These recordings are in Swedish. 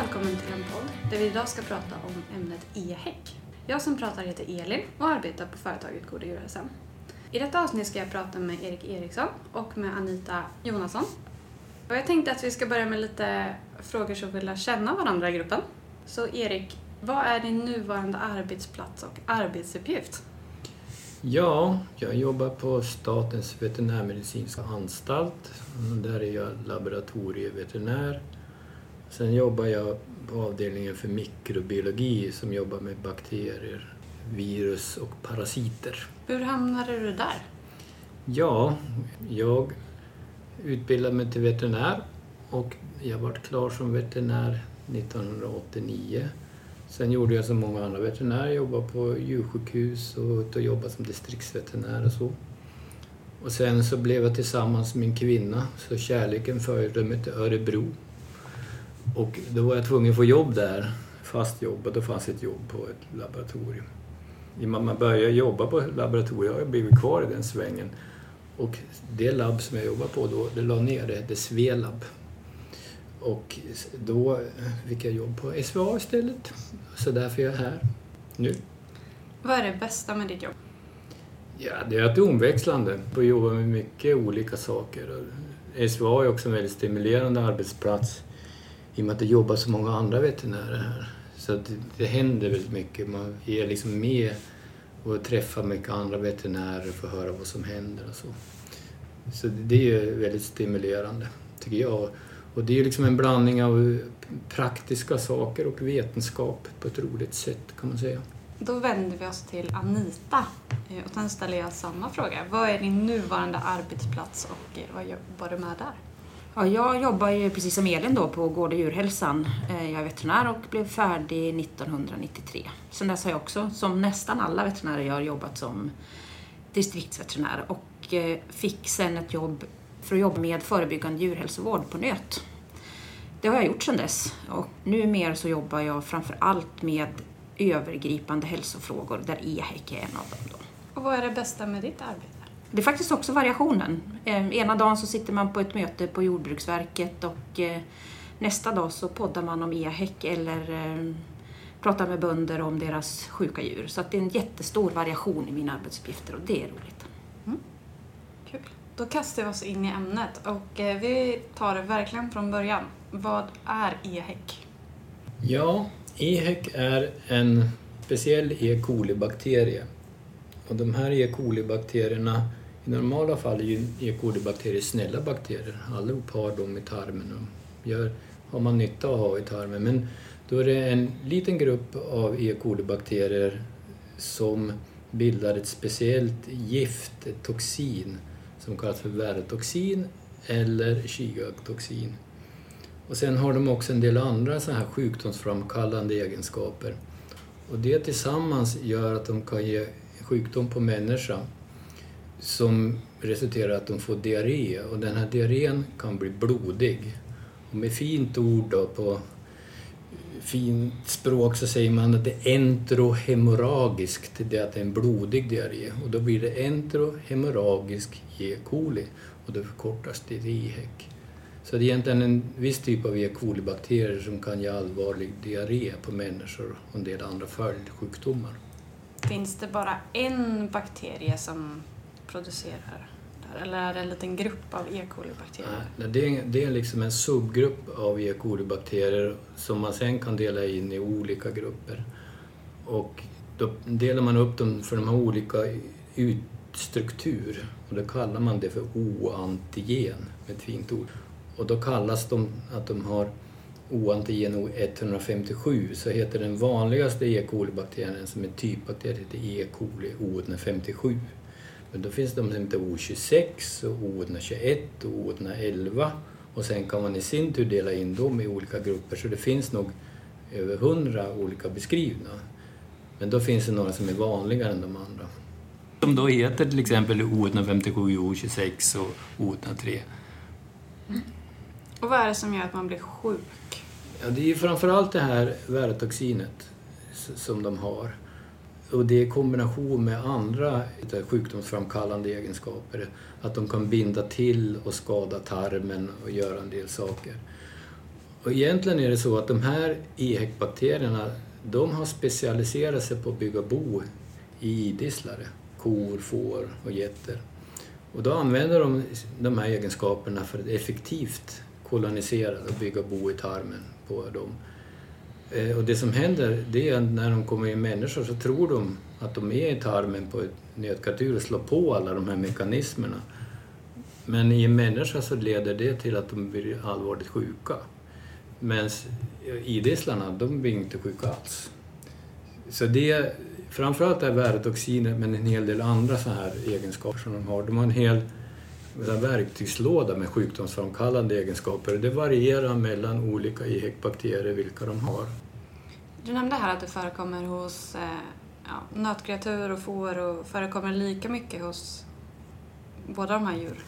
välkommen till en podd där vi idag ska prata om ämnet e-häck. Jag som pratar heter Elin och arbetar på företaget Goda djurhälsan. I detta avsnitt ska jag prata med Erik Eriksson och med Anita Jonasson. Och jag tänkte att vi ska börja med lite frågor som vill lära känna varandra i gruppen. Så Erik, vad är din nuvarande arbetsplats och arbetsuppgift? Ja, jag jobbar på Statens veterinärmedicinska anstalt. Där är jag laboratorieveterinär. Sen jobbar jag på avdelningen för mikrobiologi som jobbar med bakterier, virus och parasiter. Hur hamnade du där? Ja, jag utbildade mig till veterinär och jag var klar som veterinär 1989. Sen gjorde jag som många andra veterinärer, jobbade på djursjukhus och jobbade som distriktsveterinär och så. Och sen så blev jag tillsammans med min kvinna, så kärleken förde mig till Örebro. Och då var jag tvungen att få jobb där, fast jobb, och då fanns ett jobb på ett laboratorium. När man började jobba på laboratoriet har jag blivit kvar i den svängen. Och det labb som jag jobbade på då, det la ner, det hette Svelab. Och då fick jag jobb på SVA istället. Så därför är jag här nu. Vad är det bästa med ditt jobb? Ja, det är att det är omväxlande. Får jobba med mycket olika saker. SVA är också en väldigt stimulerande arbetsplats i och med att det jobbar så många andra veterinärer här. Så det, det händer väldigt mycket. Man är liksom med och träffar mycket andra veterinärer för att höra vad som händer och så. Så det är väldigt stimulerande, tycker jag. Och det är liksom en blandning av praktiska saker och vetenskap på ett roligt sätt kan man säga. Då vänder vi oss till Anita eh, och sen ställer jag samma fråga. Vad är din nuvarande arbetsplats och eh, vad jobbar du med där? Ja, jag jobbar ju precis som Elin då på Gård och djurhälsan. Eh, jag är veterinär och blev färdig 1993. Sen dess har jag också, som nästan alla veterinärer gör, jobbat som distriktsveterinär och eh, fick sen ett jobb för att jobba med förebyggande djurhälsovård på nöt. Det har jag gjort sedan dess och numera så jobbar jag framför allt med övergripande hälsofrågor där EHEC är en av dem. Då. Och vad är det bästa med ditt arbete? Det är faktiskt också variationen. Eh, ena dagen så sitter man på ett möte på Jordbruksverket och eh, nästa dag så poddar man om e-häck eller eh, pratar med bönder om deras sjuka djur. Så att det är en jättestor variation i mina arbetsuppgifter och det är roligt. Mm. Kul. Då kastar vi oss in i ämnet och vi tar det verkligen från början. Vad är e-häck? Ja, EHEC är en speciell E. coli-bakterie. Och de här E. coli-bakterierna, i normala fall är ju E. coli-bakterier snälla bakterier. Allihop har dem i tarmen och gör, har man nytta av att ha i tarmen. Men då är det en liten grupp av E. coli-bakterier som bildar ett speciellt gift, ett toxin, som kallas för värtoxin eller kikagtoxin. Och sen har de också en del andra så här sjukdomsframkallande egenskaper. Och det tillsammans gör att de kan ge sjukdom på människa som resulterar i att de får diarré och den här diarrén kan bli blodig. Och med fint ord då på fint språk så säger man att det är enterohemorragiskt, det är att det är en blodig diarré. Och då blir det enterohemorragisk E. coli och det förkortas till IHEC. Så det är egentligen en viss typ av E. coli-bakterier som kan ge allvarlig diarré på människor och en del andra följdsjukdomar. Finns det bara en bakterie som producerar där? Eller är det en liten grupp av E. coli-bakterier? Nej, det är, det är liksom en subgrupp av E. coli-bakterier som man sen kan dela in i olika grupper. Och då delar man upp dem för de har olika ytstruktur och då kallar man det för oantigen, med ett fint ord. Och då kallas de att de har oantigen O157. så heter den vanligaste E. coli-bakterien som är typbakterie heter E. coli O157. Men då finns de som heter O26 och O121 och O111 och sen kan man i sin tur dela in dem i olika grupper så det finns nog över 100 olika beskrivna. Men då finns det några som är vanligare än de andra. Som då heter till exempel O157, O26 och O103. Mm. Och vad är det som gör att man blir sjuk? Ja, det är framförallt det här värotoxinet som de har. Och det är i kombination med andra sjukdomsframkallande egenskaper. Att de kan binda till och skada tarmen och göra en del saker. Och egentligen är det så att de här EHEC-bakterierna de har specialiserat sig på att bygga bo i idisslare, kor, får och getter. Och då använder de de här egenskaperna för att effektivt kolonisera och bygga bo i tarmen på dem. Eh, och det som händer det är att när de kommer in människor så tror de att de är i tarmen på ett nötkatur och slår på alla de här mekanismerna. Men i en människa så leder det till att de blir allvarligt sjuka. Men idisslarna, de blir inte sjuka alls. Så det, framförallt är värotoxiner men en hel del andra så här egenskaper som de har. De har en hel verktygslåda med sjukdomsframkallande egenskaper. Det varierar mellan olika EHEC-bakterier vilka de har. Du nämnde här att det förekommer hos eh, ja, nötkreatur och får och förekommer lika mycket hos båda de här djur?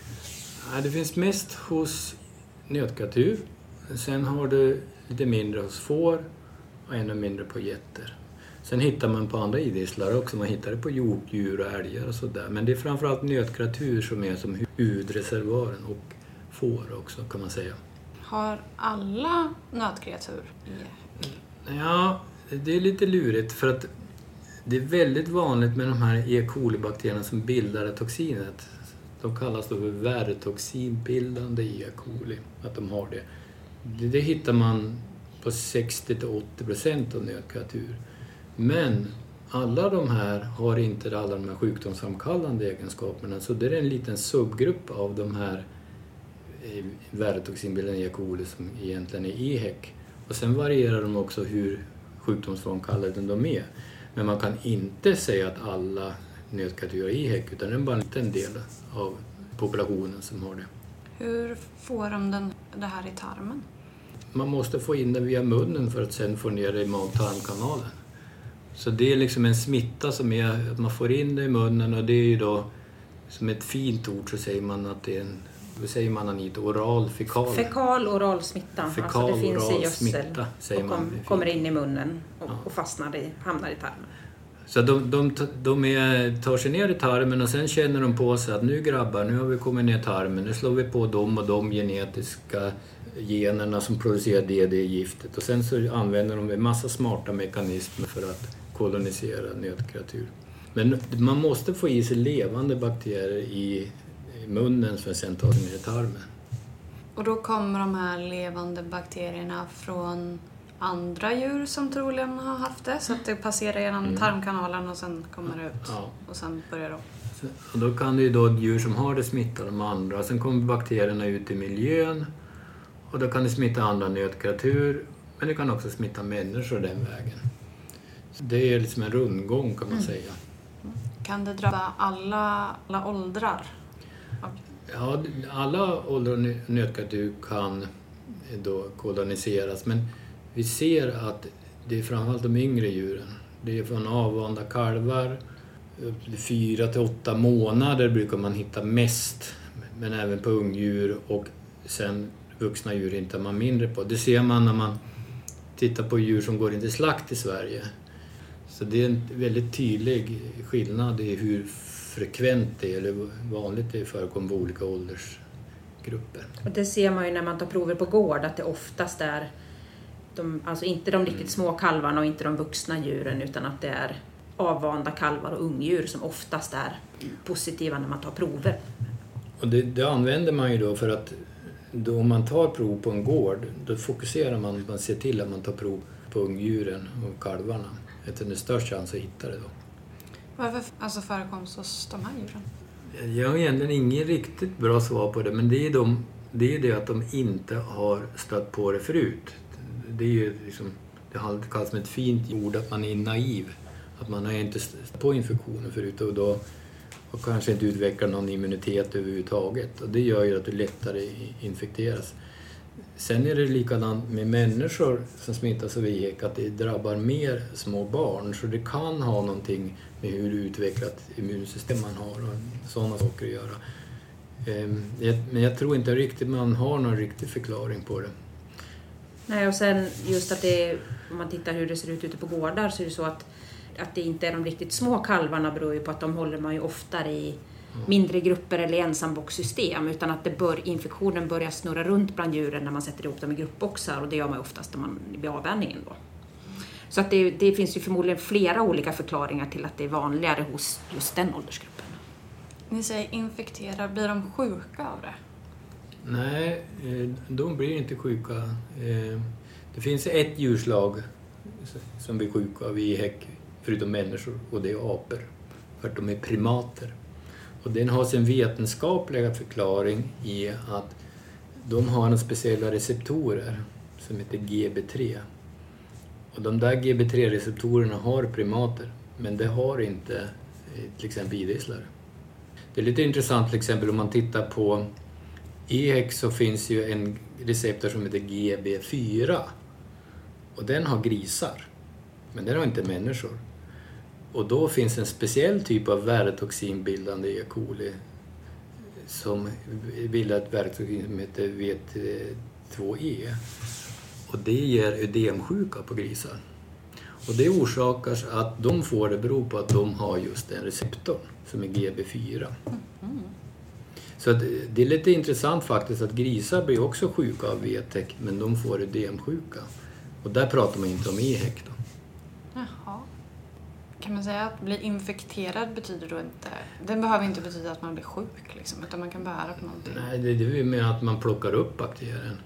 Ja, det finns mest hos nötkreatur. Sen har du lite mindre hos får och ännu mindre på getter. Sen hittar man på andra idisslar också. Man hittar det på hjortdjur och älgar och sådär. Men det är framförallt nötkreatur som är som huvudreservoaren och får också kan man säga. Har alla nötkreatur Ja, det är lite lurigt för att det är väldigt vanligt med de här E. coli-bakterierna som bildar det toxinet. De kallas då för värtoxinbildande E. coli, att de har det. Det, det hittar man på 60-80 procent av nötkreatur. Men alla de här har inte alla de här sjukdomsframkallande egenskaperna så det är en liten subgrupp av de här eh, värtoxinbildande E. coli som egentligen är EHEC. Och sen varierar de också hur sjukdomsframkallande de är. Men man kan inte säga att alla nötkreatur har EHEC utan det är bara en liten del av populationen som har det. Hur får de den, det här i tarmen? Man måste få in det via munnen för att sen få ner det i mag-tarmkanalen. Så det är liksom en smitta som är att man får in det i munnen och det är ju då som ett fint ord så säger man att det är en, vad säger man Anita, oral fekal? Fekal oral smitta. Fekal, alltså det finns i gödsel smitta, säger och man. kom, kommer in i munnen och, Ja. och fastnar i, hamnar i tarmen. Så de, de, de är, tar sig ner i tarmen och sen känner de på sig att nu grabbar, nu har vi kommit ner i tarmen, nu slår vi på de och de genetiska generna som producerar det, det giftet. Och sen så använder de en massa smarta mekanismer för att kolonisera nötkreatur. Men man måste få i sig levande bakterier i munnen för att sen ta ner i tarmen. Och då kommer de här levande bakterierna från andra djur som troligen har haft det. Så att det passerar genom tarmkanalen och sen kommer det ut. Ja. Och sen börjar de. Och då kan det ju då djur som har det smitta de andra. Sen kommer bakterierna ut i miljön och då kan det smitta andra nötkreatur men det kan också smitta människor den vägen. Det är liksom en rundgång kan man säga. Kan det drabba alla, alla åldrar? Ja, alla åldrar nö- nötkreatur kan då koloniseras men vi ser att det är framförallt de yngre djuren. Det är från avvanda kalvar upp till fyra till åtta månader brukar man hitta mest. Men även på ungdjur och sen vuxna djur hittar man mindre på. Det ser man när man tittar på djur som går in till slakt i Sverige. Så det är en väldigt tydlig skillnad i hur frekvent det är, eller vanligt det förekommer på olika åldersgrupper. Och det ser man ju när man tar prover på gård att det oftast är de, alltså inte de riktigt små kalvarna och inte de vuxna djuren utan att det är avvanda kalvar och ungdjur som oftast är positiva när man tar prover. Och det, det använder man ju då för att då om man tar prov på en gård då fokuserar man, man ser till att man tar prov på ungdjuren och kalvarna. Eftersom det är störst chans att hitta det då. Varför alltså förekomst hos de här djuren? Jag har egentligen ingen riktigt bra svar på det men det är, de, det, är det att de inte har stött på det förut. Det är ju liksom, det kallats med ett fint ord att man är naiv. Att man har inte stött på infektioner förut och då och kanske inte utvecklat någon immunitet överhuvudtaget. Och det gör ju att du lättare infekteras. Sen är det likadant med människor som smittas av EHEC, att det drabbar mer små barn. Så det kan ha någonting med hur utvecklat immunsystem man har och sådana saker att göra. Ehm, men jag tror inte riktigt man har någon riktig förklaring på det. Nej, och sen just att det, om man tittar hur det ser ut ute på gårdar så är det så att, att det inte är de riktigt små kalvarna beror ju på att de håller man ju oftare i mindre grupper eller ensamboxsystem utan att det bör, infektionen börjar snurra runt bland djuren när man sätter ihop dem i gruppboxar och det gör man oftast när man, vid avvänjningen. Då. Så att det, det finns ju förmodligen flera olika förklaringar till att det är vanligare hos just den åldersgruppen. Ni säger infektera, blir de sjuka av det? Nej, eh, de blir inte sjuka. Eh, Det finns ett djurslag som blir sjuka av IHEC, förutom människor, och det är apor. För att de är primater. Och den har sin vetenskapliga förklaring i att de har några speciella receptorer som heter GB3. Och de där GB3-receptorerna har primater, men det har inte eh, till exempel idisslare. Det är lite intressant till exempel om man tittar på EHEC så finns ju en receptor som heter GB4. Och den har grisar, men den har inte människor. Och då finns en speciell typ av väretoxinbildande E. coli som bildar ett väretoxin som heter VT2E. Och det ger ödemsjuka på grisar. Och det orsakar att de får det beror på att de har just den receptorn som är GB4. Så att det är lite intressant faktiskt att grisar blir också sjuka av VTEC men de får ödemsjuka. Och där pratar man inte om EHEC då. Kan man säga att bli infekterad betyder då inte... Den behöver inte betyda att man blir sjuk liksom, utan man kan bära på någonting. Nej, det är det med att man plockar upp bakterien.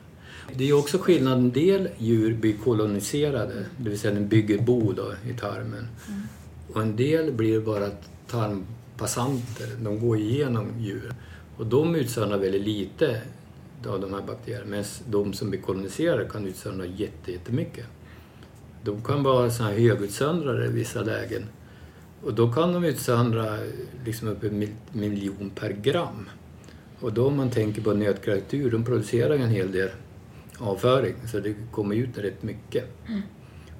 Det är också skillnad, en del djur blir koloniserade, det vill säga den bygger bo då, i tarmen. Och en del blir bara tarmpassanter, de går igenom djur. Och de utsöndrar väldigt lite av de här bakterierna, medan de som blir koloniserade kan utsöndra jätte- jättemycket. De kan vara såna här högutsöndrare i vissa lägen. Och då kan de utsöndra liksom upp en mil- miljon per gram. Och då om man tänker på nötkreatur, de producerar en hel del avföring så det kommer ut rätt mycket.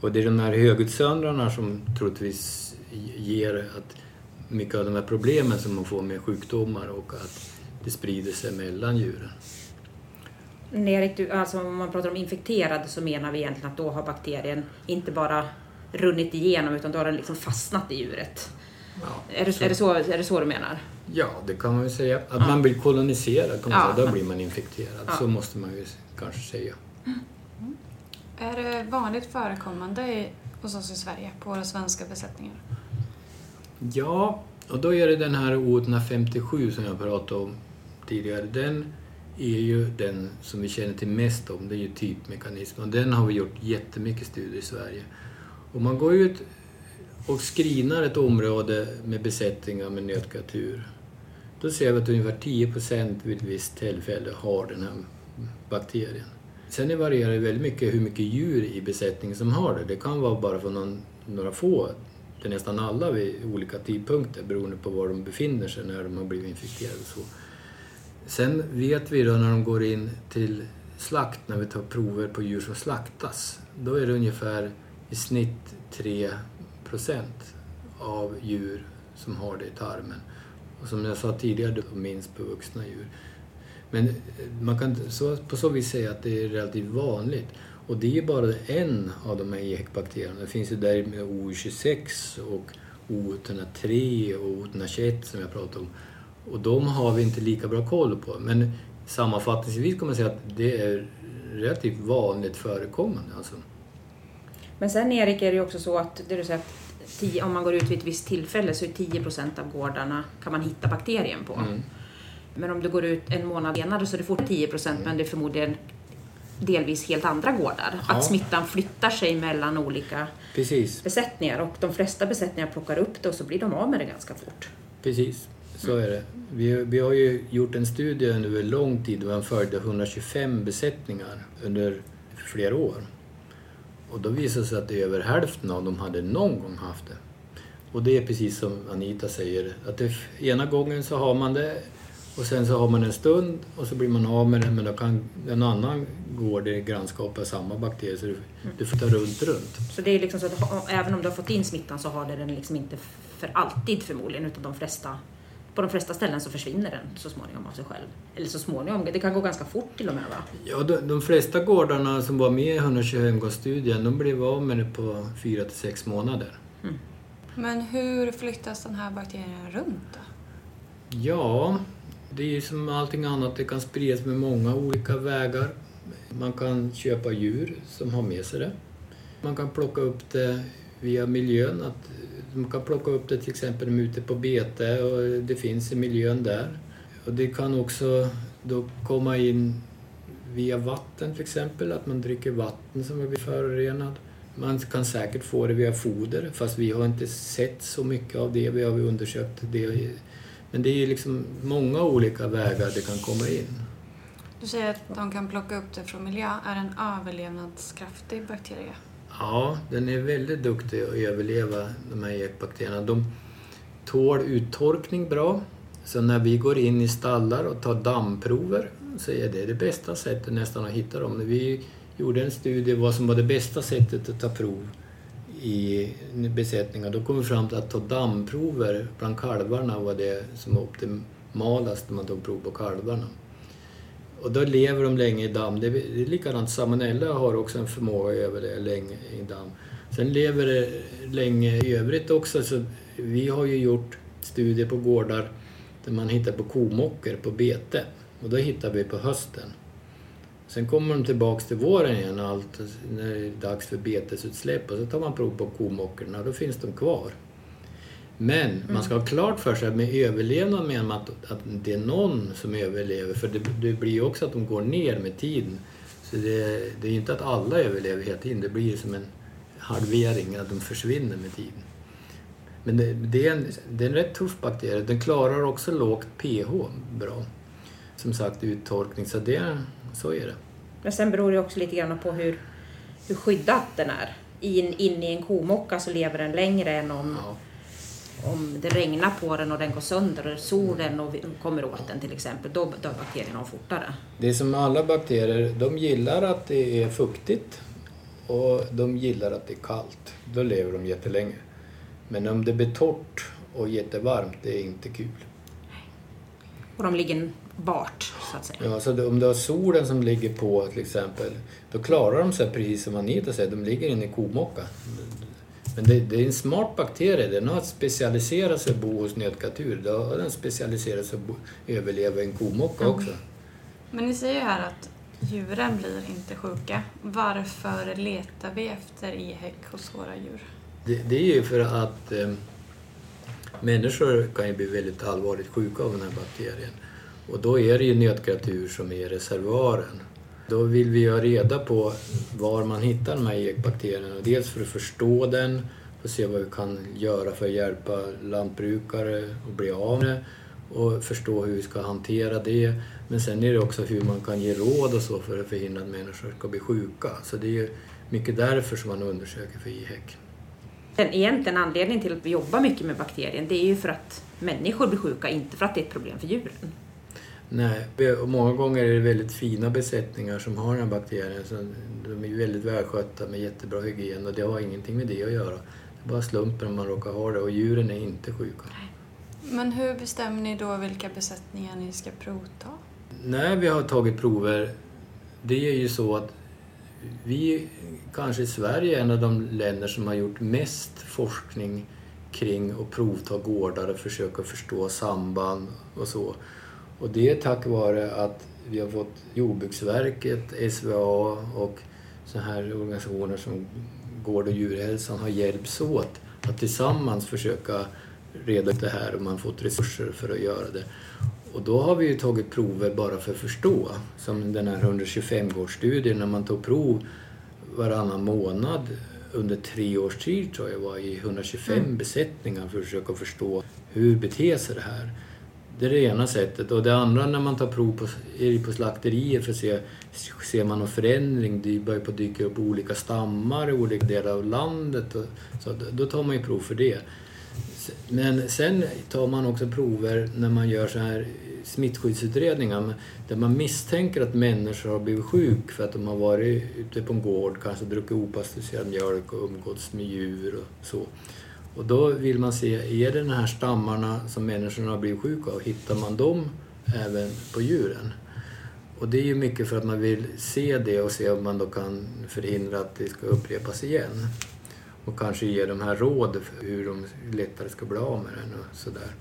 Och det är de här högutsöndrarna som troligtvis ger att mycket av de här problemen som man får med sjukdomar och att det sprider sig mellan djuren. Erik, du, alltså om man pratar om infekterad så menar vi egentligen att då har bakterien inte bara runnit igenom utan då har den liksom fastnat i djuret. Ja, Är det, är det, så, är det så du menar? Ja, det kan man väl säga. Att man blir koloniserad, kan man Ja, säga. då men- blir man infekterad. Ja. Så måste man ju kanske säga. Är det vanligt förekommande i, hos oss i Sverige, på våra svenska besättningar? Ja, och då är det den här O157 som jag pratade om tidigare. Den är ju den som vi känner till mest om, det är ju typmekanismen. Och den har vi gjort jättemycket studier i Sverige. Om man går ut och screenar ett område med besättningar med nötkreatur, då ser vi att ungefär 10 procent vid ett visst tillfälle har den här bakterien. Sen det varierar det väldigt mycket hur mycket djur i besättningen som har det. Det kan vara bara för någon, några få, till nästan alla vid olika tidpunkter beroende på var de befinner sig när de har blivit infekterade. och Så. Sen vet vi då när de går in till slakt, när vi tar prover på djur som slaktas, då är det ungefär i snitt 3 procent av djur som har det i tarmen. Och som jag sa tidigare, det minst på vuxna djur. Men eh, man kan så, på så vis säga att det är relativt vanligt. Och det är bara en av de här EHEC-bakterierna. Det finns ju där med O26 och O103 och O121 som jag pratade om. Och de har vi inte lika bra koll på. Men sammanfattningsvis kan man säga att det är relativt vanligt förekommande. Alltså. Men sen Erik är det ju också så att, det du säger att tio, om man går ut vid ett visst tillfälle så är 10% av gårdarna kan man hitta bakterien på. Mm. Men om du går ut en månad senare så är det fort 10 men det är förmodligen delvis helt andra gårdar. Ja. Att smittan flyttar sig mellan olika Precis, besättningar och de flesta besättningar plockar upp det och så blir de av med det ganska fort. precis. Så är det. Vi, vi har ju gjort en studie över lång tid och vi följde 125 besättningar under flera år. Och då visade det sig att över hälften av dem hade någon gång haft det. Och det är precis som Anita säger, att det, ena gången så har man det och sen så har man en stund och så blir man av med det men då kan en annan gård i grannskapet samma bakterier så du, du får ta runt runt. Så det är liksom så att även om du har fått in smittan så har det den liksom inte för alltid förmodligen utan de flesta på de flesta ställen så försvinner den så småningom av sig själv. Eller så småningom, det kan gå ganska fort till och med va? Ja, de, de flesta gårdarna som var med i 125-gårdsstudien de blev av med det på 4 till 6 månader. Men hur flyttas den här bakterien runt då? Ja, det är ju som allting annat, det kan spridas med många olika vägar. Man kan köpa djur som har med sig det. Man kan plocka upp det via miljön. Att man kan plocka upp det till exempel ute på bete och det finns i miljön där. Och det kan också då komma in via vatten till exempel, att man dricker vatten som har blivit förorenat. Man kan säkert få det via foder, fast vi har inte sett så mycket av det. Vi har undersökt det. Men det är liksom många olika vägar det kan komma in. Du säger att de kan plocka upp det från miljö. Är det en överlevnadskraftig bakterie? Ja, den är väldigt duktig att överleva, de här ekbakterierna. De tål uttorkning bra. Så när vi går in i stallar och tar dammprover så är det det bästa sättet nästan att hitta dem. När vi gjorde en studie vad som var det bästa sättet att ta prov i besättningar, då kom vi fram till att ta dammprover bland kalvarna var det som var optimalast när man tog prov på kalvarna. Och då lever de länge i damm. Det är likadant, salmonella har också en förmåga att överleva länge i damm. Sen lever det länge i övrigt också. Så vi har ju gjort studier på gårdar där man hittar på komockor på bete. Och då hittar vi på hösten. Sen kommer de tillbaks till våren igen allt, när det är dags för betesutsläpp och så tar man prov på komockorna och då finns de kvar. Men mm. man ska ha klart för sig att med överlevnad menar man att, att det är någon som överlever för det, det blir ju också att de går ner med tiden. Så det, det är inte att alla överlever hela tiden, det blir som en halvering, att de försvinner med tiden. Men det, det, är en, det är en rätt tuff bakterie. Den klarar också lågt pH bra. Som sagt uttorkning, så det, så är det. Men sen beror det också lite grann på hur, hur skyddat den är. In, in i en komocka så lever den längre än om, ja. Om det regnar på den och den går sönder och solen och kommer åt den till exempel. Då dör bakterierna fortare. Det är som alla bakterier, de gillar att det är fuktigt och de gillar att det är kallt. Då lever de jättelänge. Men om det blir torrt och jättevarmt, det är inte kul. Och de ligger bart, så att säga. Ja, så om du har solen som ligger på till exempel, då klarar de sig precis som Anita säger, de ligger inne i komocka. Men det, det, är en smart bakterie, den har specialiserat sig att bo hos nötkreatur. Då har den specialiserat sig att överleva i en komocka mm. också. Men ni säger här att djuren blir inte sjuka. Varför letar vi efter EHEC hos våra djur? Det, det är ju för att eh, människor kan ju bli väldigt allvarligt sjuka av den här bakterien. Och då är det ju nötkreatur som är reservoaren. Då vill vi ha reda på var man hittar de här ekbakterierna. Dels för att förstå den, och se vad vi kan göra för att hjälpa lantbrukare att bli av med och förstå hur vi ska hantera det. Men sen är det också hur man kan ge råd och så för att förhindra att människor ska bli sjuka. Så det är ju mycket därför som man undersöker för IHEC. Den egentligen anledningen till att vi jobbar mycket med bakterien det är ju för att människor blir sjuka, inte för att det är ett problem för djuren. Nej, och många gånger är det väldigt fina besättningar som har den här bakterien. Så de är väldigt välskötta med jättebra hygien och det har ingenting med det att göra. Det är bara slumpen om man råkar ha det och djuren är inte sjuka. Men hur bestämmer ni då vilka besättningar ni ska provta? När vi har tagit prover, det är ju så att vi kanske i Sverige är en av de länder som har gjort mest forskning kring att provta gårdar och försöka förstå samband och så. Och det är tack vare att vi har fått Jordbruksverket, SVA och så här organisationer som Gård och djurhälsan har hjälpts åt att tillsammans försöka reda ut det här och man fått resurser för att göra det. Och då har vi ju tagit prover bara för att förstå. Som den här 125-gårdsstudien när man tog prov varannan månad under tre års tid tror jag var i 125 mm. besättningar för att försöka förstå hur beter sig det här. Det är det ena sättet. Och det andra när man tar prov på, är på slakterier för att se ser man någon förändring. Det börjar på dyka upp olika stammar i olika delar av landet. Och, så då tar man ju prov för det. Men sen tar man också prover när man gör så här smittskyddsutredningar där man misstänker att människor har blivit sjuka för att de har varit ute på en gård, kanske druckit opastöriserad mjölk och umgåtts med djur och så. Och då vill man se, är det de här stammarna som människorna har blivit sjuka av, hittar man dem även på djuren? Och det är ju mycket för att man vill se det och se om man då kan förhindra att det ska upprepas igen. Och kanske ge de här råd för hur de lättare ska bli av med den och sådär.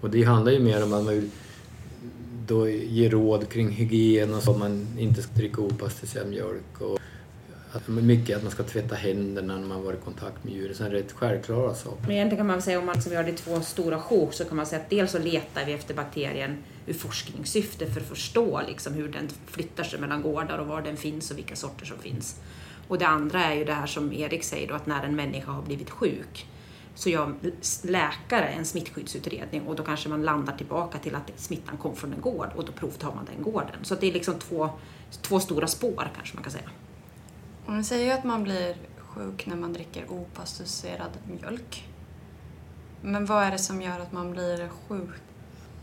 Och det handlar ju mer om att man vill då ge råd kring hygien och så, att man inte ska dricka opastöriserad mjölk. Och att, mycket att man ska tvätta händerna när man varit i kontakt med djuren. Sen rätt självklara saker. Men egentligen kan man säga om man liksom gör det i två stora sjok så kan man säga att dels så letar vi efter bakterien ur forskningssyfte för att förstå liksom hur den flyttar sig mellan gårdar och var den finns och vilka sorter som finns. Och det andra är ju det här som Erik säger då att när en människa har blivit sjuk så gör läkare en smittskyddsutredning och då kanske man landar tillbaka till att smittan kom från en gård och då provtar man den gården. Så det är liksom två, två stora spår kanske man kan säga. Man säger ju att man blir sjuk när man dricker opastöriserad mjölk. Men vad är det som gör att man blir sjuk?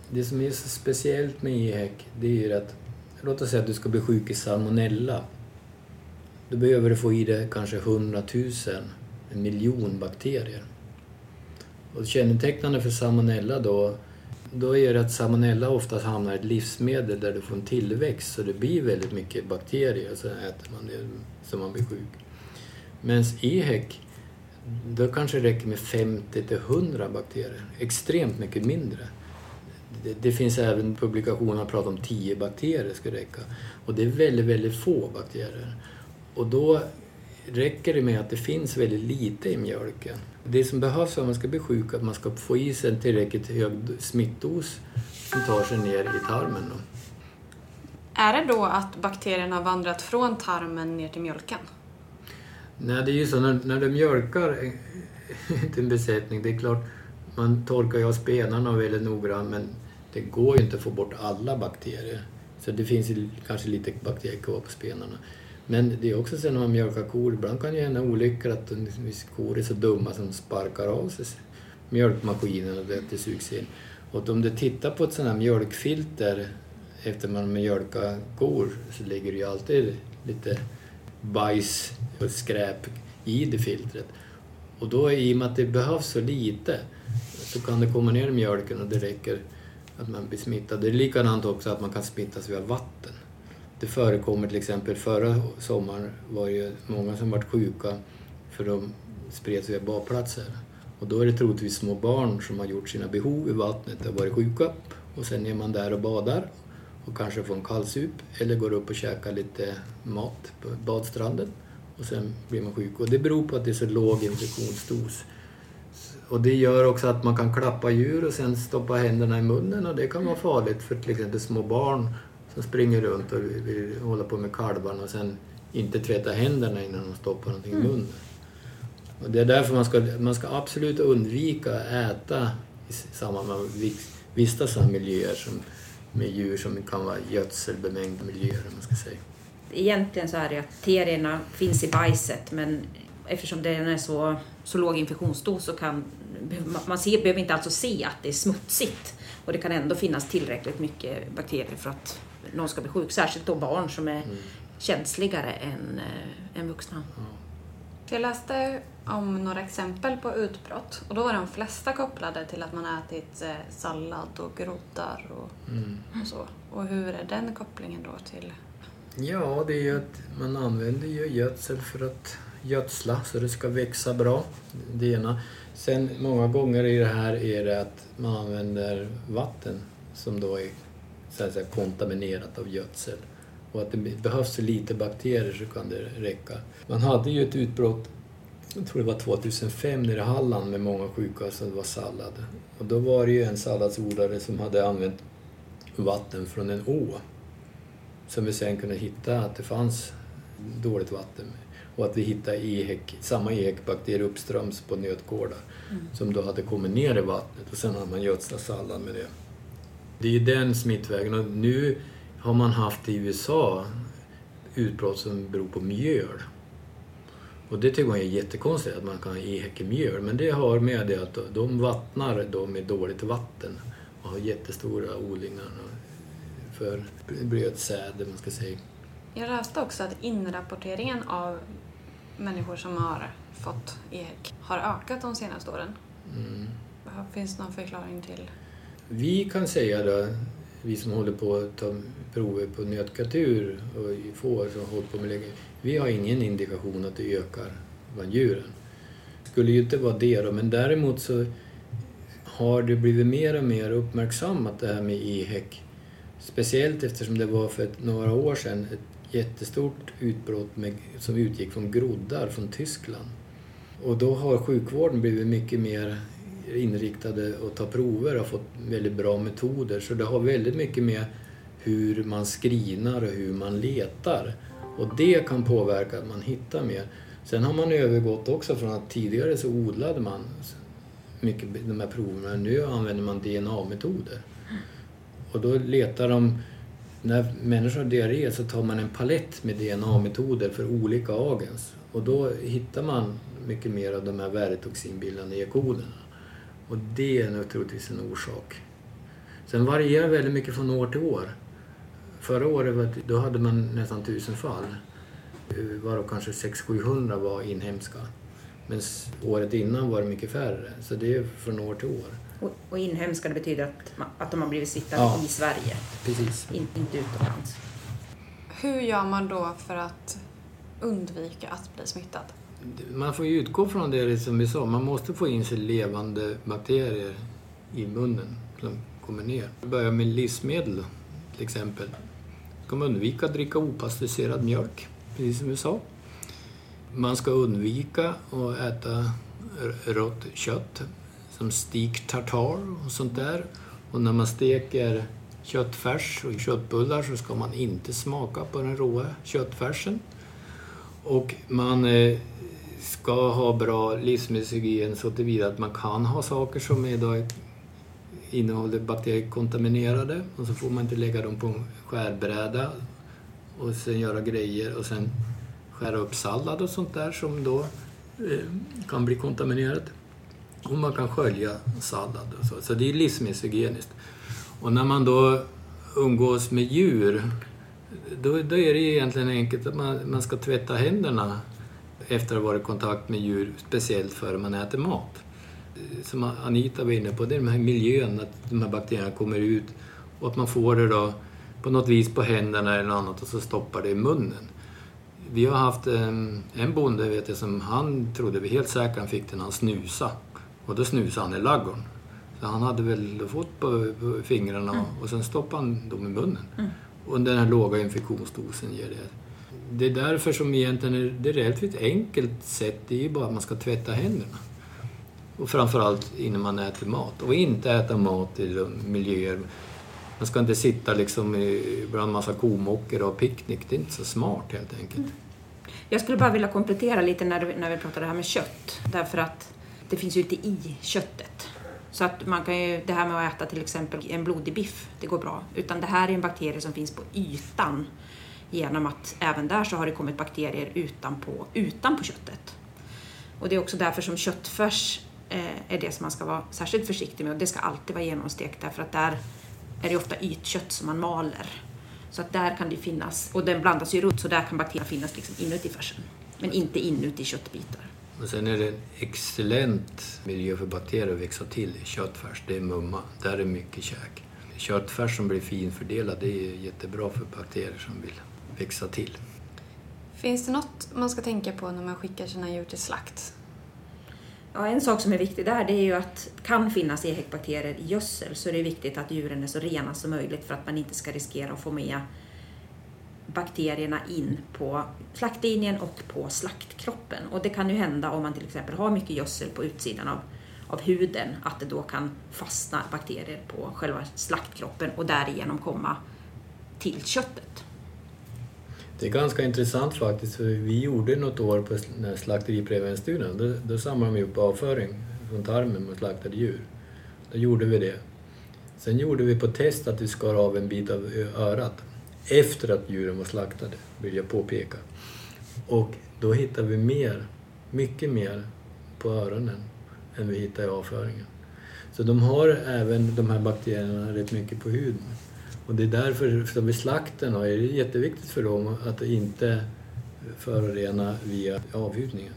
Det som är så speciellt med EHEC det är ju att låt oss säga att du ska bli sjuk i salmonella. Då behöver du få i dig kanske 100 000, en miljon bakterier. Och kännetecknande för salmonella då, då är det att salmonella oftast hamnar i ett livsmedel där du får en tillväxt så det blir väldigt mycket bakterier och så äter man det så man blir sjuk. Medan EHEC, då kanske det räcker med 50 till 100 bakterier, extremt mycket mindre. Det, det finns även publikationer som pratar om 10 bakterier ska räcka. Och det är väldigt, väldigt få bakterier. Och då räcker det med att det finns väldigt lite i mjölken. Det som behövs om man ska bli sjuk är att man ska få i sig en tillräckligt hög smittdos som tar sig ner i tarmen. Då. Är det då att bakterierna har vandrat från tarmen ner till mjölken? Nej, det är ju så när, när du mjölkar en besättning, det är klart man torkar ju av spenarna väldigt noggrant men det går ju inte att få bort alla bakterier. Så det finns ju kanske lite bakterier kvar på spenarna. Men det är också så när man mjölkar kor, ibland kan det hända olyckor att kor är så dumma som sparkar av sig mjölkmaskinen och det, det sugs in. Och om du tittar på ett sånt här mjölkfilter efter man mjölkar kor så ligger det ju alltid lite bajs och skräp i det filtret. Och då i och med att det behövs så lite så kan det komma ner i mjölken och det räcker att man blir smittad. Det är likadant också att man kan smittas via vatten. Det förekommer till exempel förra sommaren var det ju många som varit sjuka för de spreds via badplatser. Och då är det troligtvis små barn som har gjort sina behov i vattnet och varit sjuka och sen är man där och badar och kanske får en kallsup eller går upp och käkar lite mat på badstranden och sen blir man sjuk. Och det beror på att det är så låg infektionsdos. Och det gör också att man kan klappa djur och sen stoppa händerna i munnen och det kan vara farligt för till exempel små barn som springer runt och vill hålla på med kalvarna och sen inte tvätta händerna innan de stoppar någonting i mm. munnen. Och det är därför man ska, man ska absolut undvika att äta i samband med vistas i miljöer som, med djur som kan vara gödselbemängda miljöer. Man ska säga. Egentligen så är det att bakterierna finns i bajset men eftersom den är så, så låg infektionsdos så kan man ser, behöver inte alltså se att det är smutsigt och det kan ändå finnas tillräckligt mycket bakterier för att någon ska bli sjuk. Särskilt då barn som är mm. känsligare än, äh, än vuxna. Mm. Jag läste om några exempel på utbrott och då var de flesta kopplade till att man ätit eh, sallad och groddar och, mm. och så. Och hur är den kopplingen då till? Ja, det är ju att man använder ju gödsel för att gödsla så det ska växa bra. Det ena. Sen många gånger i det här är det att man använder vatten som då är så att säga, kontaminerat av gödsel. Och att det behövs lite bakterier så kan det räcka. Man hade ju ett utbrott, jag tror det var 2005 nere i Halland med många sjuka som var sallad. Och då var det ju en salladsodlare som hade använt vatten från en å. Som vi sen kunde hitta att det fanns dåligt vatten och att vi hittade ehek, samma ehekbakterier uppströms på nötgårdar mm. som då hade kommit ner i vattnet och sen hade man gödslat sallad med det. Det är ju den smittvägen och nu har man haft i USA utbrott som beror på mjöl. Och det tycker man är jättekonstigt att man kan ha ehekemjöl men det har med det att de vattnar då med dåligt vatten och har jättestora odlingar för brödsäd, man ska säga. Jag läste också att inrapporteringen av människor som har fått EHEC har ökat de senaste åren. Mm. Finns det någon förklaring till? Vi kan säga då, vi som håller på att ta prover på nötkreatur och får som håller på med länge, vi har ingen indikation att det ökar bland djuren. Det skulle ju inte vara det då, men däremot så har det blivit mer och mer uppmärksammat det här med EHEC. Speciellt eftersom det var för ett, några år sedan ett jättestort utbrott med, som utgick från groddar från Tyskland. Och då har sjukvården blivit mycket mer inriktade att ta prover och fått väldigt bra metoder. Så det har väldigt mycket med hur man skrinar och hur man letar. Och det kan påverka att man hittar mer. Sen har man övergått också från att tidigare så odlade man mycket de här proverna. Nu använder man DNA-metoder. Och då letar de... När människor har diarré så tar man en palett med DNA-metoder för olika agens. Och då hittar man mycket mer av de här värdetoxinbildande E-koderna. Och det är naturligtvis en orsak. Sen varierar väldigt mycket från år till år. Förra året då hade man nästan tusen fall. Varav kanske 600-700 var inhemska. Men året innan var det mycket färre. Så det är från år till år. Och, och inhemska det betyder att, att de har blivit smittade ja, i Sverige? Precis. In, inte utomlands. Hur gör man då för att undvika att bli smittad? Man får ju utgå från det som vi sa, man måste få in sig levande bakterier i munnen som kommer ner. Börja med livsmedel till exempel. Man ska undvika att dricka opastöriserad mjölk, precis som vi sa. Man ska undvika att äta rått kött som steak tartar och sånt där. Och när man steker köttfärs och köttbullar så ska man inte smaka på den råa köttfärsen. Och man eh, ska ha bra livsmedelshygien så tillvida att man kan ha saker som idag innehåller bakteriekontaminerade och så får man inte lägga dem på en skärbräda och sen göra grejer och sen skära upp sallad och sånt där som då eh, kan bli kontaminerat. Och man kan skölja sallad och så. Så det är livsmedelshygieniskt. Och när man då umgås med djur då, då är det egentligen enkelt att man, man ska tvätta händerna efter att ha varit i kontakt med djur, speciellt före man äter mat. Som Anita var inne på, det är den här miljön, att de här bakterierna kommer ut och att man får det då på något vis på händerna eller något annat och så stoppar det i munnen. Vi har haft en, en bonde vet jag, som han trodde vi helt säkert han fick den när han snusa och då snusade han i laggorn. Så han hade väl fått på, på fingrarna mm. och sen stoppade han dem i munnen. Mm. Och den här låga infektionsdosen ger det. Det är därför som egentligen är, det relativt enkelt sätt, det är ju bara att man ska tvätta händerna. Och framförallt innan man äter mat. Och inte äta mat i miljöer man ska inte sitta liksom bland massa komockor och picknick. Det är inte så smart helt enkelt. Mm. Jag skulle bara vilja komplettera lite när, när vi pratar det här med kött. Därför att det finns ju inte i köttet. Så att man kan ju, det här med att äta till exempel en blodig biff, det går bra. Utan det här är en bakterie som finns på ytan. Genom att även där så har det kommit bakterier utanpå, utanpå köttet. Och det är också därför som köttfärs eh, är det som man ska vara särskilt försiktig med. Och det ska alltid vara genomstekt därför att där är det ofta ytkött som man maler. Så att där kan det finnas, och den blandas ju runt, så där kan bakterierna finnas liksom inuti färsen. Men inte inuti köttbitar. Och sen är det en excellent miljö för bakterier att växa till i köttfärs. Det är mumma. Där är mycket käk. Köttfärs som blir finfördelad, det är jättebra för bakterier som vill växa till. Finns det något man ska tänka på när man skickar sina djur till slakt? Ja, en sak som är viktig där det är ju att det kan finnas EHEC-bakterier i gödsel så det är viktigt att djuren är så rena som möjligt för att man inte ska riskera att få med bakterierna in på slaktlinjen och på slaktkroppen. Och det kan ju hända om man till exempel har mycket gödsel på utsidan av, av huden att det då kan fastna bakterier på själva slaktkroppen och därigenom komma till köttet. Det är ganska intressant faktiskt, för vi gjorde något år på slakteriprevensstudien. Då, då samlade vi upp avföring från tarmen med slaktade djur. Då gjorde vi det. Sen gjorde vi på test att vi skar av en bit av örat efter att djuren var slaktade, vill jag påpeka. Och då hittade vi mer, mycket mer på öronen än vi hittade i avföringen. Så de har även de här bakterierna rätt mycket på huden. Och det är därför som vid slakten är det jätteviktigt för dem att inte förorena via avhudningen.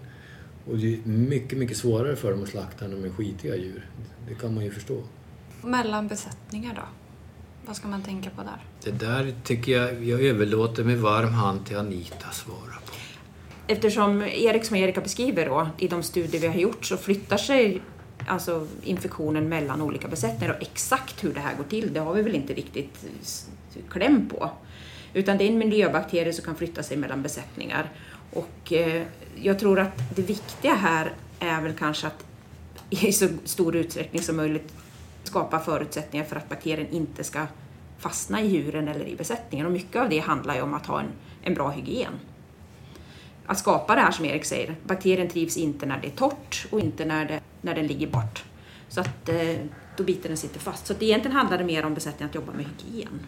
Och det är mycket, mycket svårare för dem att slakta när de är skitiga djur. Det kan man ju förstå. Mellan besättningar då? Vad ska man tänka på där? Det där tycker jag jag överlåter med varm hand till Anita att svara på. Eftersom Erik, som Erika beskriver då, i de studier vi har gjort så flyttar sig alltså infektionen mellan olika besättningar och exakt hur det här går till, det har vi väl inte riktigt kläm på. Utan det är en miljöbakterie som kan flytta sig mellan besättningar. Och eh, jag tror att det viktiga här är väl kanske att i så stor utsträckning som möjligt skapa förutsättningar för att bakterien inte ska fastna i djuren eller i besättningen. Och mycket av det handlar ju om att ha en, en bra hygien. Att skapa det här som Erik säger, bakterien trivs inte när det är torrt och inte när, det, när den ligger bort. Så att eh, då biter den sitter fast. Så att egentligen handlar det mer om besättningen att jobba med hygien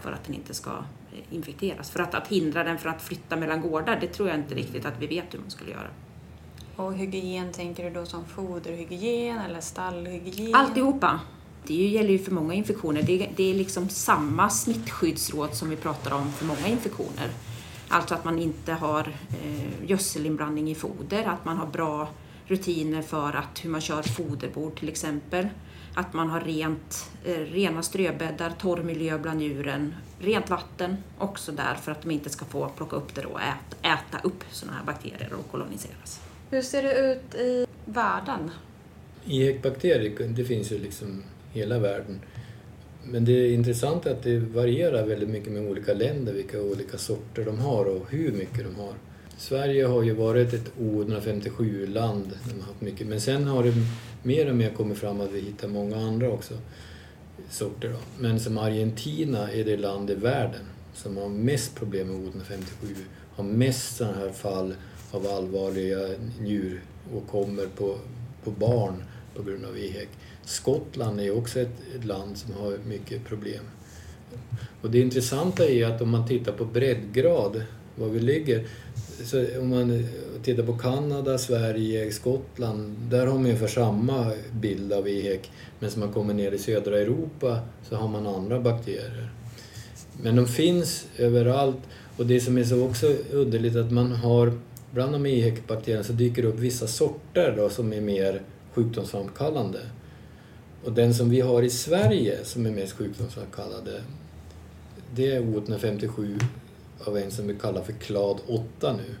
för att den inte ska eh, infekteras. För att, att hindra den från att flytta mellan gårdar, det tror jag inte riktigt att vi vet hur man skulle göra. Och hygien, tänker du då som foderhygien eller stallhygien? Alltihopa. Det gäller ju för många infektioner. Det, det är liksom samma smittskyddsråd som vi pratar om för många infektioner. Alltså att man inte har eh, gödselinblandning i foder, att man har bra rutiner för att hur man kör foderbord till exempel. Att man har rent, eh, rena ströbäddar, torr miljö bland djuren, rent vatten också där för att de inte ska få plocka upp det och äta, äta upp sådana här bakterier och koloniseras. Hur ser det ut i världen? EHEC-bakterier, det finns ju liksom hela världen. Men det är intressant att det varierar väldigt mycket med olika länder, vilka olika sorter de har och hur mycket de har. Sverige har ju varit ett O157-land, men sen har det mer och mer kommit fram att vi hittar många andra också sorter. Då. Men som Argentina är det land i världen som har mest problem med O157, har mest sådana här fall av allvarliga njuråkommor på, på barn på grund av EHEC. Skottland är också ett, ett, land som har mycket problem. Och det intressanta är att om man tittar på breddgrad, var vi ligger, så om man tittar på Kanada, Sverige, Skottland, där har man ungefär samma bild av EHEC. Men som man kommer ner i södra Europa så har man andra bakterier. Men de finns överallt och det som är så också underligt att man har bland de EHEC-bakterierna så dyker det upp vissa sorter då som är mer sjukdomsframkallande. Och den som vi har i Sverige som är mest sjukdomsframkallande det är O157 av en som vi kallar för klad 8 nu.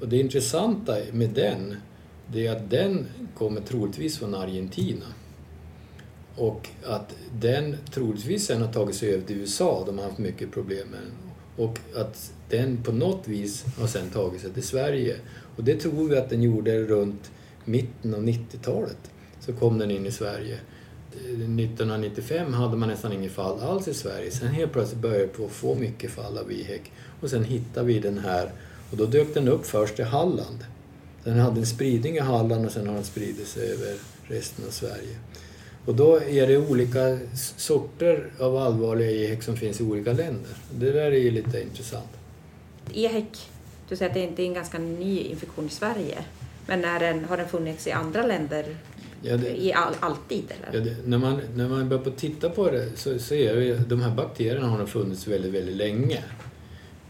Och det intressanta med den det är att den kommer troligtvis från Argentina. Och att den troligtvis sen har tagit sig över till USA, de har haft mycket problem med den. Och att den på något vis har sen tagit sig till Sverige. Och det tror vi att den gjorde runt mitten av 90-talet. Så kom den in i Sverige. Eh, 1995 hade man nästan inget fall alls i Sverige. Sen helt plötsligt började vi få mycket fall av IHEC. Och sen hittade vi den här och då dök den upp först i Halland. Den hade en spridning i Halland och sen har den spridit sig över resten av Sverige. Och då är det olika sorter av allvarliga EHEC som finns i olika länder. Det där är ju lite intressant. EHEC, du säger att det är en ganska ny infektion i Sverige. Men är den, har den funnits i andra länder ja, det, i all, alltid? Eller? Ja, det, när, man, när man börjar titta på det så ser vi att de här bakterierna har funnits väldigt, väldigt länge.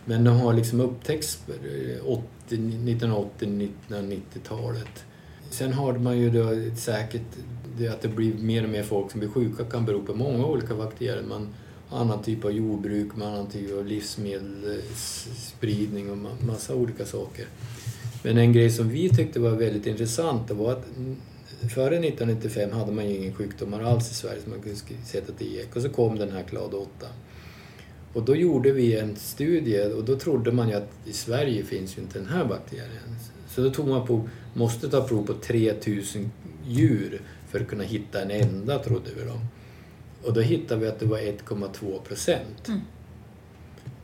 Men de har liksom upptäckts 1980-1990-talet. Sen har man ju då säkert det att det blir mer och mer folk som blir sjuka kan bero på många olika bakterier. Man har annan typ av jordbruk, man annan typ av livsmedelsspridning och massa olika saker. Men en grej som vi tyckte var väldigt intressant det var att före 1995 hade man ju ingen sjukdomar alls i Sverige som man kunde sätta till EK och så kom den här Clade 8. Och då gjorde vi en studie och då trodde man ju att i Sverige finns ju inte den här bakterien. Så då tog man på, måste ta prov på 3000 djur för att kunna hitta en enda, trodde vi då. Och då hittade vi att det var 1,2 procent. Mm.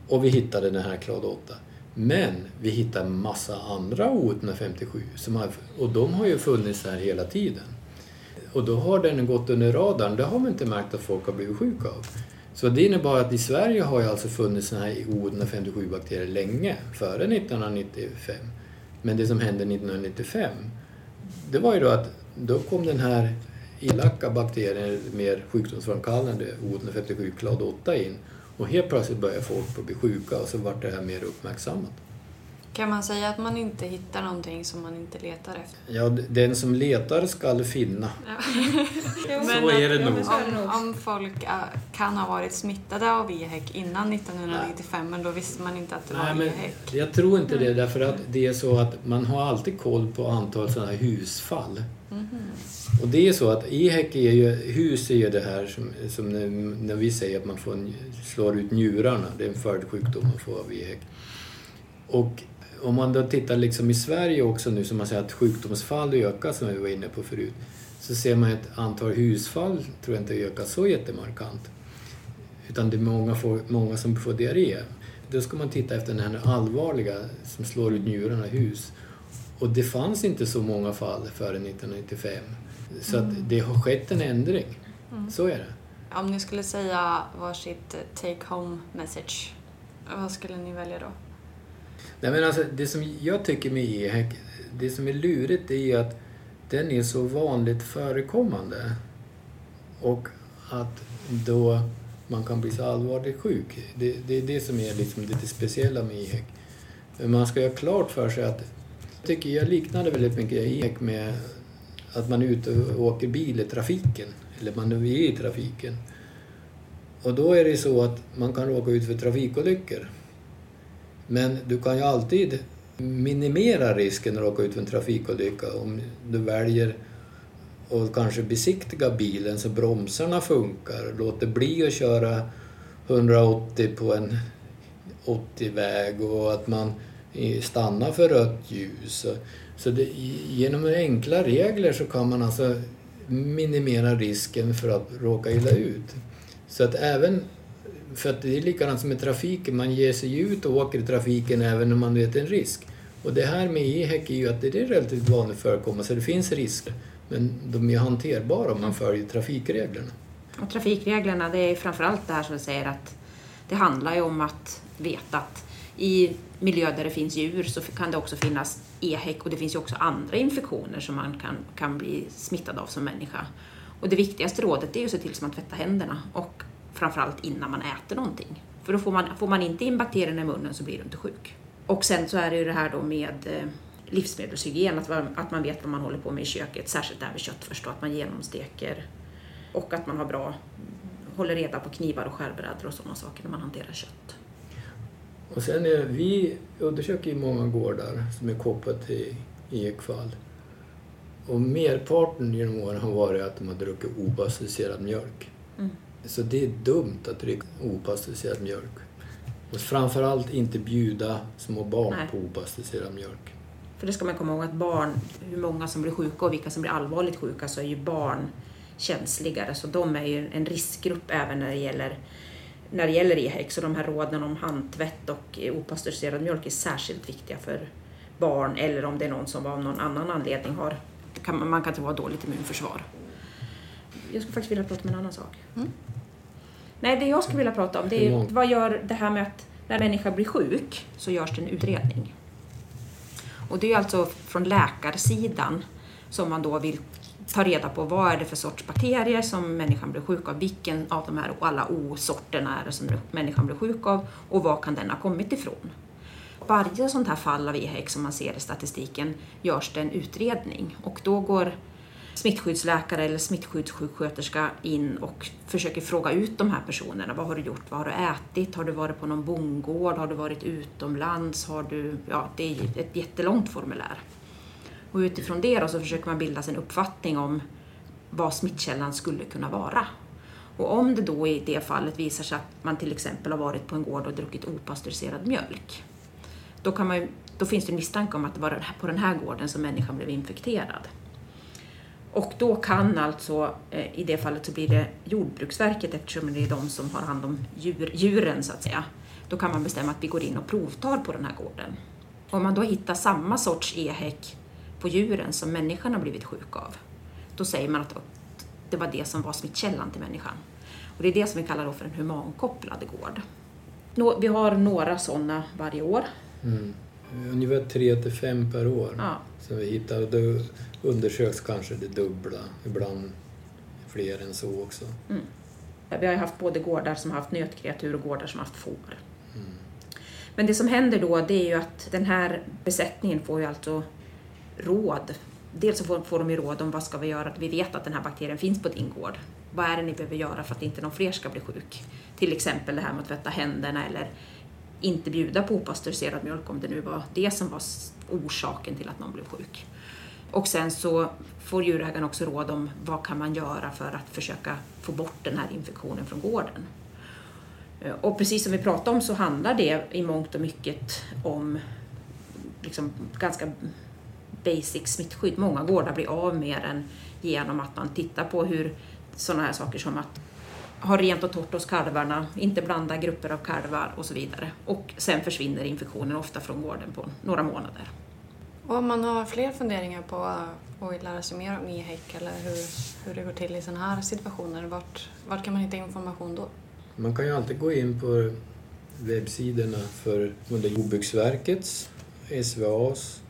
Och vi hittade den här Clade 8. Men vi hittar en massa andra O157 som har, och de har ju funnits här hela tiden. Och då har den gått under radarn. Det har vi inte märkt att folk har blivit sjuka av. Så det innebar att i Sverige har ju alltså funnits sådana här O157-bakterier länge, före 1995. Men det som hände 1995, det var ju då att då kom den här elaka bakterien, mer sjukdomsframkallande, O157 klad 8 in och helt plötsligt började folk bli sjuka och så vart det här mer uppmärksammat. Kan man säga att man inte hittar någonting som man inte letar efter? Ja, den som letar skall finna. Men Så är det nog. Om, om folk kan ha varit smittade av EHEC innan 1995 men då visste man inte att det Nej, var men EHEC. jag tror inte det därför att det är så att man har alltid koll på antal sådana här husfall. Och det är så att EHEC är ju, hus är ju det här som, som när, när vi säger att man får en, slår ut njurarna, det är en följdsjukdom man får av EHEC. Och om man då tittar liksom i Sverige också nu som man säger att sjukdomsfall ökar som vi var inne på förut så ser man ett antal husfall tror jag inte ökar så jättemarkant. Utan det är många, får, många som får diarré. Då ska man titta efter den här allvarliga som slår ut njurarna hus. Och det fanns inte så många fall före 1995. Så att det har skett en ändring. Så är det. Om ni skulle säga varsitt take home message, vad skulle ni välja då? Nej, men alltså, det som jag tycker med EHEC, det som är lurigt är ju att den är så vanligt förekommande. Och att då man kan bli så allvarligt sjuk. Det, det är det som är liksom det speciella med EHEC. Men man ska ha klart för sig att jag tycker jag liknade väldigt mycket EHEC med att man är ute och åker bil i trafiken. Eller man är i trafiken. Och då är det så att man kan råka ut för trafikolyckor. Men du kan ju alltid minimera risken att råka ut för en trafikolycka om du väljer att kanske besiktiga bilen så bromsarna funkar. Låt det bli att köra 180 på en 80-väg och att man stannar för rött ljus. Så det, genom enkla regler så kan man alltså minimera risken för att råka illa ut. Så att även för att det är likadant som med trafiken, man ger sig ut och åker i trafiken även om man vet en risk. Och det här med EHEC är ju att det är relativt vanligt förekommande, så det finns risker. Men de är hanterbara om man följer trafikreglerna. Och trafikreglerna, det är framförallt det här som du säger att det handlar ju om att veta att i miljö där det finns djur så kan det också finnas EHEC och det finns ju också andra infektioner som man kan, kan bli smittad av som människa. Och det viktigaste rådet är ju att se till att man tvättar händerna och framförallt innan man äter någonting. För då får man, får man inte in bakterierna i munnen så blir du inte sjuk. Och sen så är det ju det här då med eh, livsmedelshygien, att, man- att man vet vad man håller på med i köket, särskilt det här med kött förstås, att man genomsteker och att man har bra, håller reda på knivar och skärbrädor och sådana saker när man hanterar kött. Och sen är, vi undersöker ju många gårdar som är kopplade till EHEC-fall. Och merparten genom åren har varit att de har druckit opastöriserad mjölk. Mm. Så det är dumt att dricka opastöriserad mjölk. Och framförallt inte bjuda små barn Nej. på opastöriserad mjölk. För det ska man komma ihåg att barn, hur många som blir sjuka och vilka som blir allvarligt sjuka så är ju barn känsligare så de är ju en riskgrupp även när det gäller när det gäller EHEC. Så de här råden om handtvätt och opastöriserad mjölk är särskilt viktiga för barn eller om det är någon som av någon annan anledning har, kan, man- kan tro har dåligt immunförsvar. Jag skulle faktiskt vilja prata om en annan sak. Mm. Nej, det jag skulle vilja prata om det är vad gör det här med att när människa blir sjuk så görs det en utredning. Och det är alltså från läkarsidan som man då vill ta reda på vad är det för sorts bakterier som människan blir sjuk av, vilken av de här alla O-sorterna är det som människan blir sjuk av och var kan den ha kommit ifrån. Varje sånt här fall av EHEC som man ser i statistiken görs det en utredning och då går smittskyddsläkare eller smittskyddssjuksköterska in och försöker fråga ut de här personerna. Vad har du gjort? Vad har du ätit? Har du varit på någon bondgård? Har du varit utomlands? Har du... Ja, det är ett jättelångt formulär. Och utifrån det då så försöker man bilda sig en uppfattning om vad smittkällan skulle kunna vara. Och om det då i det fallet visar sig att man till exempel har varit på en gård och druckit opastöriserad mjölk, då, kan man, ju- då finns det en misstanke om att det var på den här gården som människan blev infekterad. Och då kan alltså, eh, i det fallet så blir det Jordbruksverket eftersom det är de som har hand om djur, djuren så att säga. Då kan man bestämma att vi går in och provtar på den här gården. Om man då hittar samma sorts EHEC på djuren som människan har blivit sjuk av, då säger man att det var det som var smittkällan till människan. Och det är det som vi kallar då för en humankopplad gård. Vi har några sådana varje år. Mm. Ungefär tre till fem per år Ja. som vi hittar. Undersöks kanske det dubbla, ibland fler än så också. Vi har ju haft både gårdar som har haft nötkreatur och gårdar som har haft får. Mm. Men det som händer då det är ju att den här besättningen får ju alltså råd. Dels så får, får de ju råd om vad ska vi göra, vi vet att den här bakterien finns på din gård. Vad är det ni behöver göra för att inte någon fler ska bli sjuk? Till exempel det här med att tvätta händerna eller inte bjuda på opastöriserad mjölk om det nu var det som var orsaken till att någon blev sjuk. Och sen så får djurägaren också råd om vad kan man göra för att försöka få bort den här infektionen från gården. Eh, och precis som vi pratade om så handlar det i mångt och mycket om liksom ganska basic smittskydd. Många gårdar blir av med den genom att man tittar på hur sådana här saker som att ha rent och torrt hos kalvarna, inte blanda grupper av kalvar och så vidare. Och sen försvinner infektionen ofta från gården på några månader. Och om man har fler funderingar på att lära sig mer om e-häck eller hur, hur det går till i sådana här situationer, vart, vart kan man hitta information då? Man kan ju alltid gå in på webbsidorna för både Jordbruksverkets, SVAs,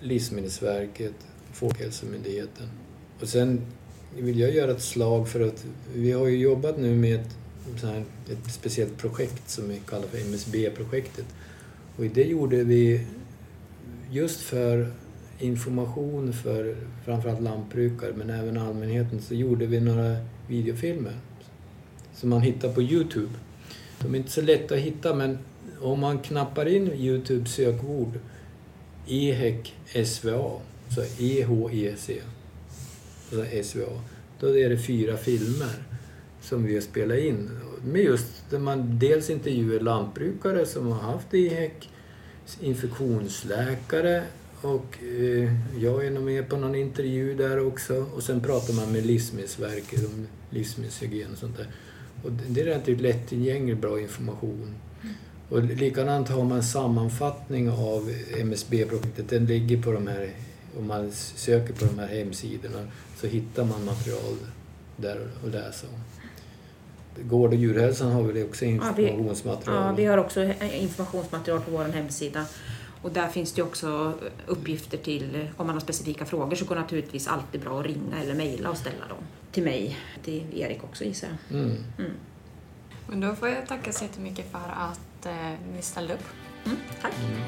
Livsmedelsverket, Folkhälsomyndigheten. Och sen vill jag göra ett slag för att vi har ju jobbat nu med ett, så här, ett speciellt projekt som vi kallar för MSB-projektet. Och i det gjorde vi just för information för framförallt lantbrukare men även allmänheten så gjorde vi några videofilmer som man hittar på Youtube. De är inte så lätta att hitta men om man knappar in Youtube sökord EHEC SVA, så E-H-E-C, alltså SVA, då är det fyra filmer som vi har spelat in. Med just där man dels intervjuar lantbrukare som har haft EHEC, infektionsläkare och eh, jag är nog med på någon intervju där också. Och sen pratar man med Livsmedelsverket om livsmedelshygien och sånt där. Och det är relativt lättillgänglig bra information. Och likadant har man sammanfattning av MSB-projektet. Den ligger på de här, om man söker på de här hemsidorna så hittar man material där att läsa om. Gård och djurhälsan har väl också informationsmaterial? Ja, vi, ja, vi har också informationsmaterial på vår hemsida. Och där finns det också uppgifter till, om man har specifika frågor så går det naturligtvis alltid bra att ringa eller mejla och ställa dem till mig, till Erik också gissar jag. Mm. Mm. Men då får jag tacka så jättemycket för att eh, ni ställde upp. Mm, tack. Mm.